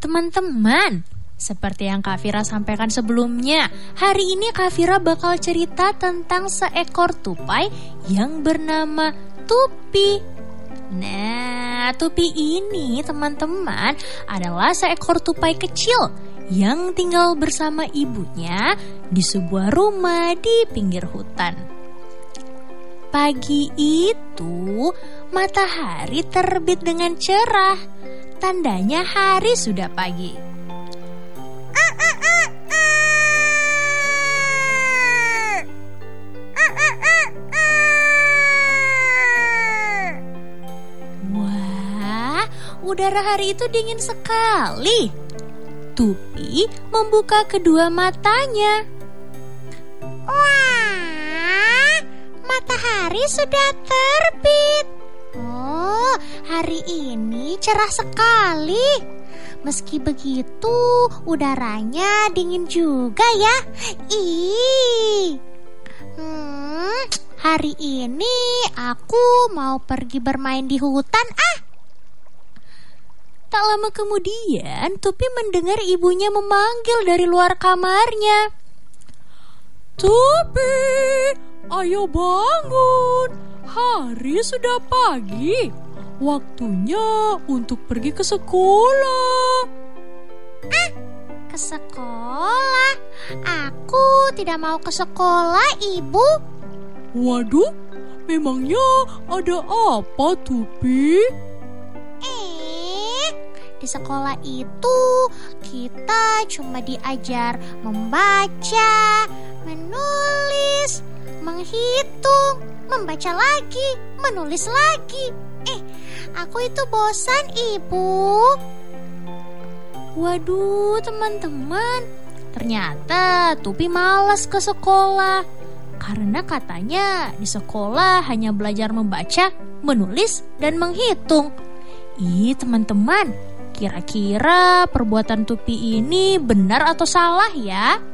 Teman-teman, seperti yang Kak Fira sampaikan sebelumnya, hari ini Kak Fira bakal cerita tentang seekor tupai yang bernama Tupi. Nah, Tupi ini teman-teman adalah seekor tupai kecil yang tinggal bersama ibunya di sebuah rumah di pinggir hutan. Pagi itu, matahari terbit dengan cerah. Tandanya hari sudah pagi. Wah, udara hari itu dingin sekali. Tupi membuka kedua matanya. Wah, matahari sudah terbit. Hari ini cerah sekali. Meski begitu, udaranya dingin juga ya. Ih. Hmm, hari ini aku mau pergi bermain di hutan ah. Tak lama kemudian, Tupi mendengar ibunya memanggil dari luar kamarnya. Tupi, ayo bangun. Hari sudah pagi. Waktunya untuk pergi ke sekolah. Ah, ke sekolah? Aku tidak mau ke sekolah, Ibu. Waduh, memangnya ada apa, Tupi? Eh, di sekolah itu kita cuma diajar membaca, menulis, menghitung, membaca lagi, menulis lagi. Aku itu bosan, Ibu. Waduh, teman-teman. Ternyata Tupi malas ke sekolah. Karena katanya di sekolah hanya belajar membaca, menulis, dan menghitung. Ih, teman-teman, kira-kira perbuatan Tupi ini benar atau salah ya?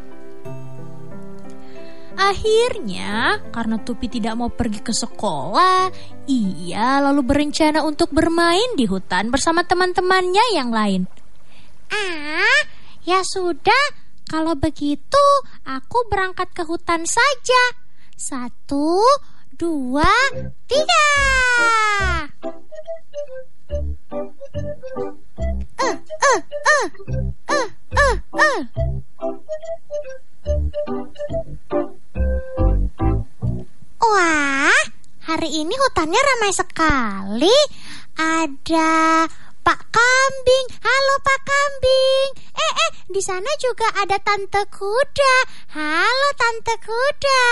Akhirnya, karena Tupi tidak mau pergi ke sekolah, ia lalu berencana untuk bermain di hutan bersama teman-temannya yang lain. Ah, ya sudah, kalau begitu aku berangkat ke hutan saja. Satu, dua, tiga. Uh, uh, uh, uh, uh, uh. Hari ini hutannya ramai sekali. Ada Pak Kambing. Halo Pak Kambing. Eh eh, di sana juga ada Tante Kuda. Halo Tante Kuda.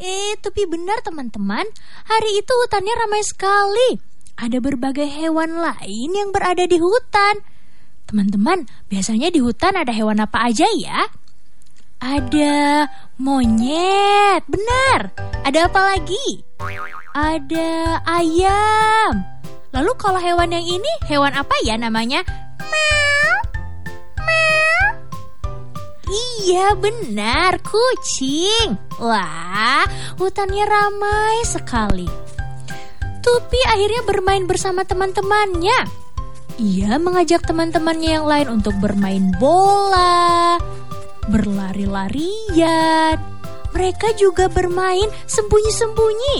Eh, tapi benar teman-teman. Hari itu hutannya ramai sekali. Ada berbagai hewan lain yang berada di hutan. Teman-teman, biasanya di hutan ada hewan apa aja ya? Ada monyet, benar. Ada apa lagi? Ada ayam. Lalu kalau hewan yang ini, hewan apa ya namanya? Meow. Meow. Iya benar, kucing. Wah, hutannya ramai sekali. Tupi akhirnya bermain bersama teman-temannya. Ia mengajak teman-temannya yang lain untuk bermain bola, berlari-larian. Mereka juga bermain sembunyi-sembunyi.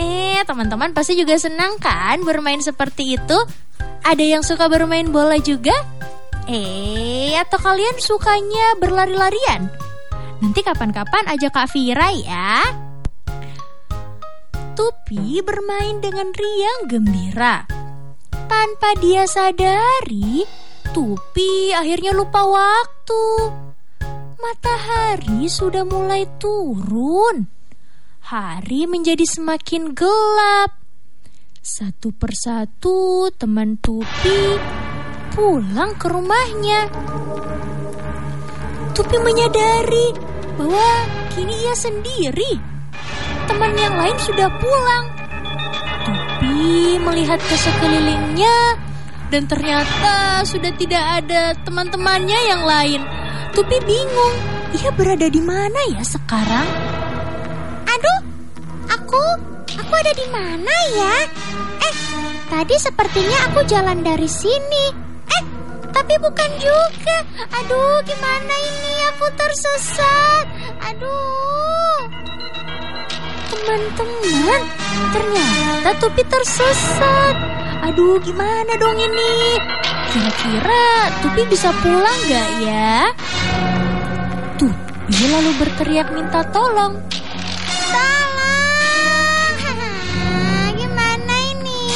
Eh, teman-teman pasti juga senang kan bermain seperti itu? Ada yang suka bermain bola juga? Eh, atau kalian sukanya berlari-larian? Nanti kapan-kapan ajak Kak Vira ya. Tupi bermain dengan riang gembira. Tanpa dia sadari, Tupi akhirnya lupa waktu matahari sudah mulai turun. Hari menjadi semakin gelap. Satu persatu teman Tupi pulang ke rumahnya. Tupi menyadari bahwa kini ia sendiri. Teman yang lain sudah pulang. Tupi melihat ke sekelilingnya dan ternyata sudah tidak ada teman-temannya yang lain. Tupi bingung, ia berada di mana ya sekarang? Aduh, aku, aku ada di mana ya? Eh, tadi sepertinya aku jalan dari sini. Eh, tapi bukan juga. Aduh, gimana ini? Aku tersesat. Aduh. Teman-teman, ternyata Tupi tersesat. Aduh, gimana dong ini? Kira-kira Tupi bisa pulang gak ya? Tupi lalu berteriak minta tolong. Tolong. Gimana ini?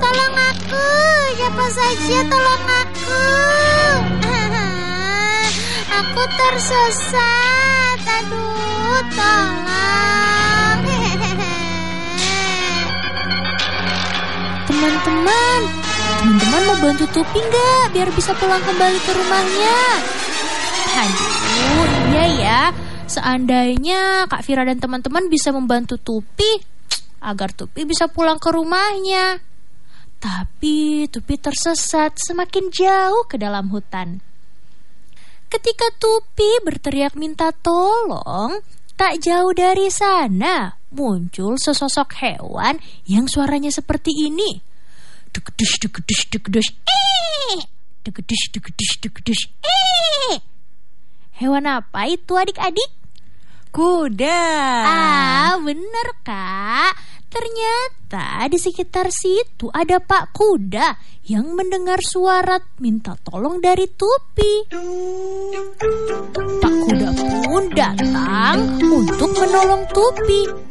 Tolong aku. Siapa saja tolong aku. Aku tersesat. Aduh, tolong. Teman-teman, teman-teman mau bantu Tupi nggak biar bisa pulang kembali ke rumahnya? Aduh, iya ya. Seandainya Kak Vira dan teman-teman bisa membantu Tupi agar Tupi bisa pulang ke rumahnya. Tapi Tupi tersesat semakin jauh ke dalam hutan. Ketika Tupi berteriak minta tolong, tak jauh dari sana muncul sesosok hewan yang suaranya seperti ini. Degedus, degedus, degedus, eh! Degedus, degedus, degedus, eh! Hewan apa itu adik-adik? Kuda. Ah, bener kak. Ternyata di sekitar situ ada Pak Kuda yang mendengar suara minta tolong dari Tupi. Pak Kuda pun datang untuk menolong Tupi.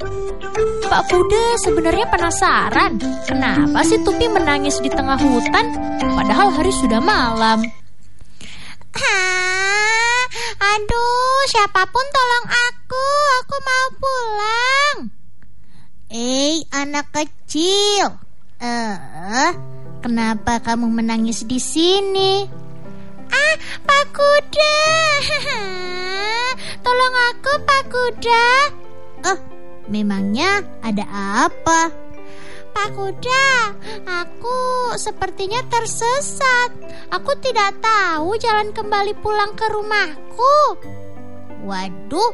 Pak Kuda sebenarnya penasaran kenapa sih Tupi menangis di tengah hutan padahal hari sudah malam. Hah? Aduh, siapa pun tolong aku. Aku mau pulang. Eh, anak kecil. Eh, kenapa kamu menangis di sini? Ah, Pak Kuda. Tolong aku, Pak Kuda. Memangnya ada apa? Pak Kuda, aku sepertinya tersesat. Aku tidak tahu jalan kembali pulang ke rumahku. Waduh,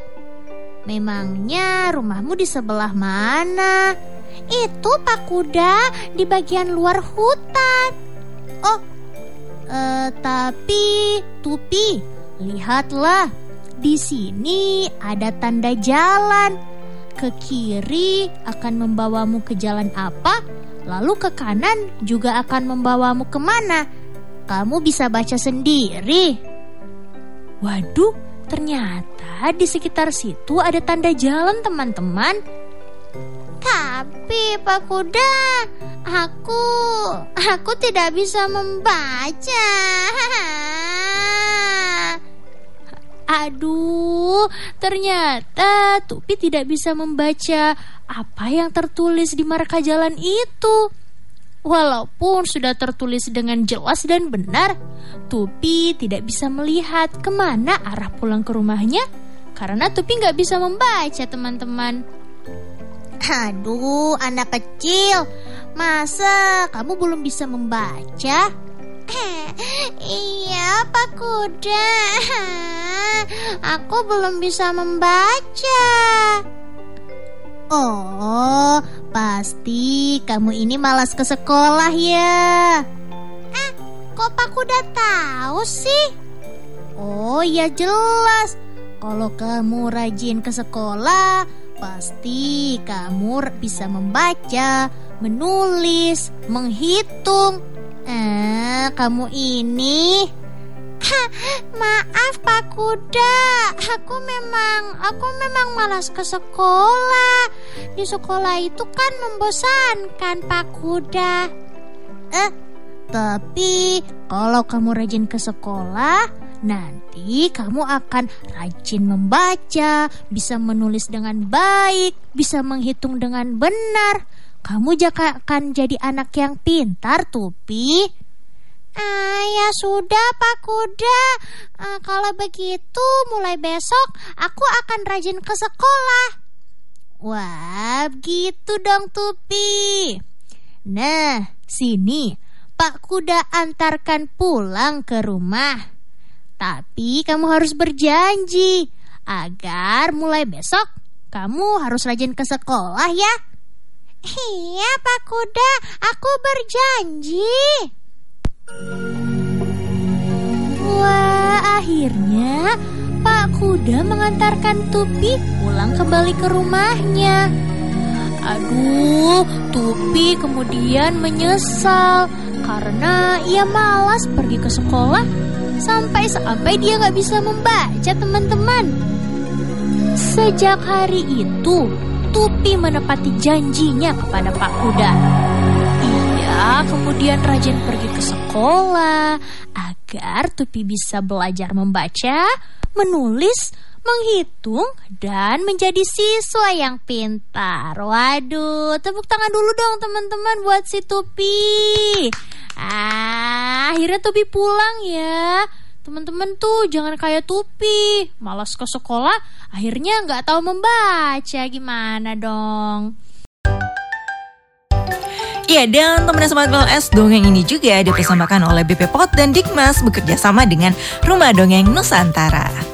memangnya rumahmu di sebelah mana? Itu Pak Kuda di bagian luar hutan. Oh, eh, tapi Tupi, lihatlah. Di sini ada tanda jalan ke kiri akan membawamu ke jalan apa, lalu ke kanan juga akan membawamu ke mana. Kamu bisa baca sendiri. Waduh, ternyata di sekitar situ ada tanda jalan teman-teman. Tapi Pak Kuda, aku aku tidak bisa membaca. Aduh, ternyata Tupi tidak bisa membaca apa yang tertulis di marka jalan itu. Walaupun sudah tertulis dengan jelas dan benar, Tupi tidak bisa melihat ke mana arah pulang ke rumahnya karena Tupi nggak bisa membaca teman-teman. Aduh, anak kecil, masa kamu belum bisa membaca? iya, Pak Kuda. Aku belum bisa membaca. Oh, pasti kamu ini malas ke sekolah ya. Eh, kok Pak Kuda tahu sih? Oh, ya jelas. Kalau kamu rajin ke sekolah, pasti kamu bisa membaca, menulis, menghitung. Eh, kamu ini Maaf Pak Kuda, aku memang aku memang malas ke sekolah. Di sekolah itu kan membosankan Pak Kuda. Eh, tapi kalau kamu rajin ke sekolah, nanti kamu akan rajin membaca, bisa menulis dengan baik, bisa menghitung dengan benar. Kamu akan jadi anak yang pintar, Tupi. Ah, ya sudah Pak Kuda. Ah, kalau begitu mulai besok aku akan rajin ke sekolah. Wah, gitu dong Tupi. Nah, sini Pak Kuda antarkan pulang ke rumah. Tapi kamu harus berjanji agar mulai besok kamu harus rajin ke sekolah ya. Iya, Pak Kuda, aku berjanji. Wah, akhirnya Pak Kuda mengantarkan Tupi pulang kembali ke rumahnya. Aduh, Tupi kemudian menyesal karena ia malas pergi ke sekolah sampai-sampai dia nggak bisa membaca teman-teman. Sejak hari itu, Tupi menepati janjinya kepada Pak Kuda. Ia kemudian rajin pergi ke sekolah agar Tupi bisa belajar membaca, menulis, menghitung, dan menjadi siswa yang pintar. Waduh, tepuk tangan dulu dong teman-teman buat si Tupi. Ah, akhirnya Tupi pulang ya. Teman-teman tuh jangan kayak Tupi, malas ke sekolah, akhirnya nggak tahu membaca. Gimana dong? Ya, dan teman Sobat LS, dongeng ini juga dipersembahkan oleh BP Pot dan Dikmas bekerja sama dengan Rumah Dongeng Nusantara.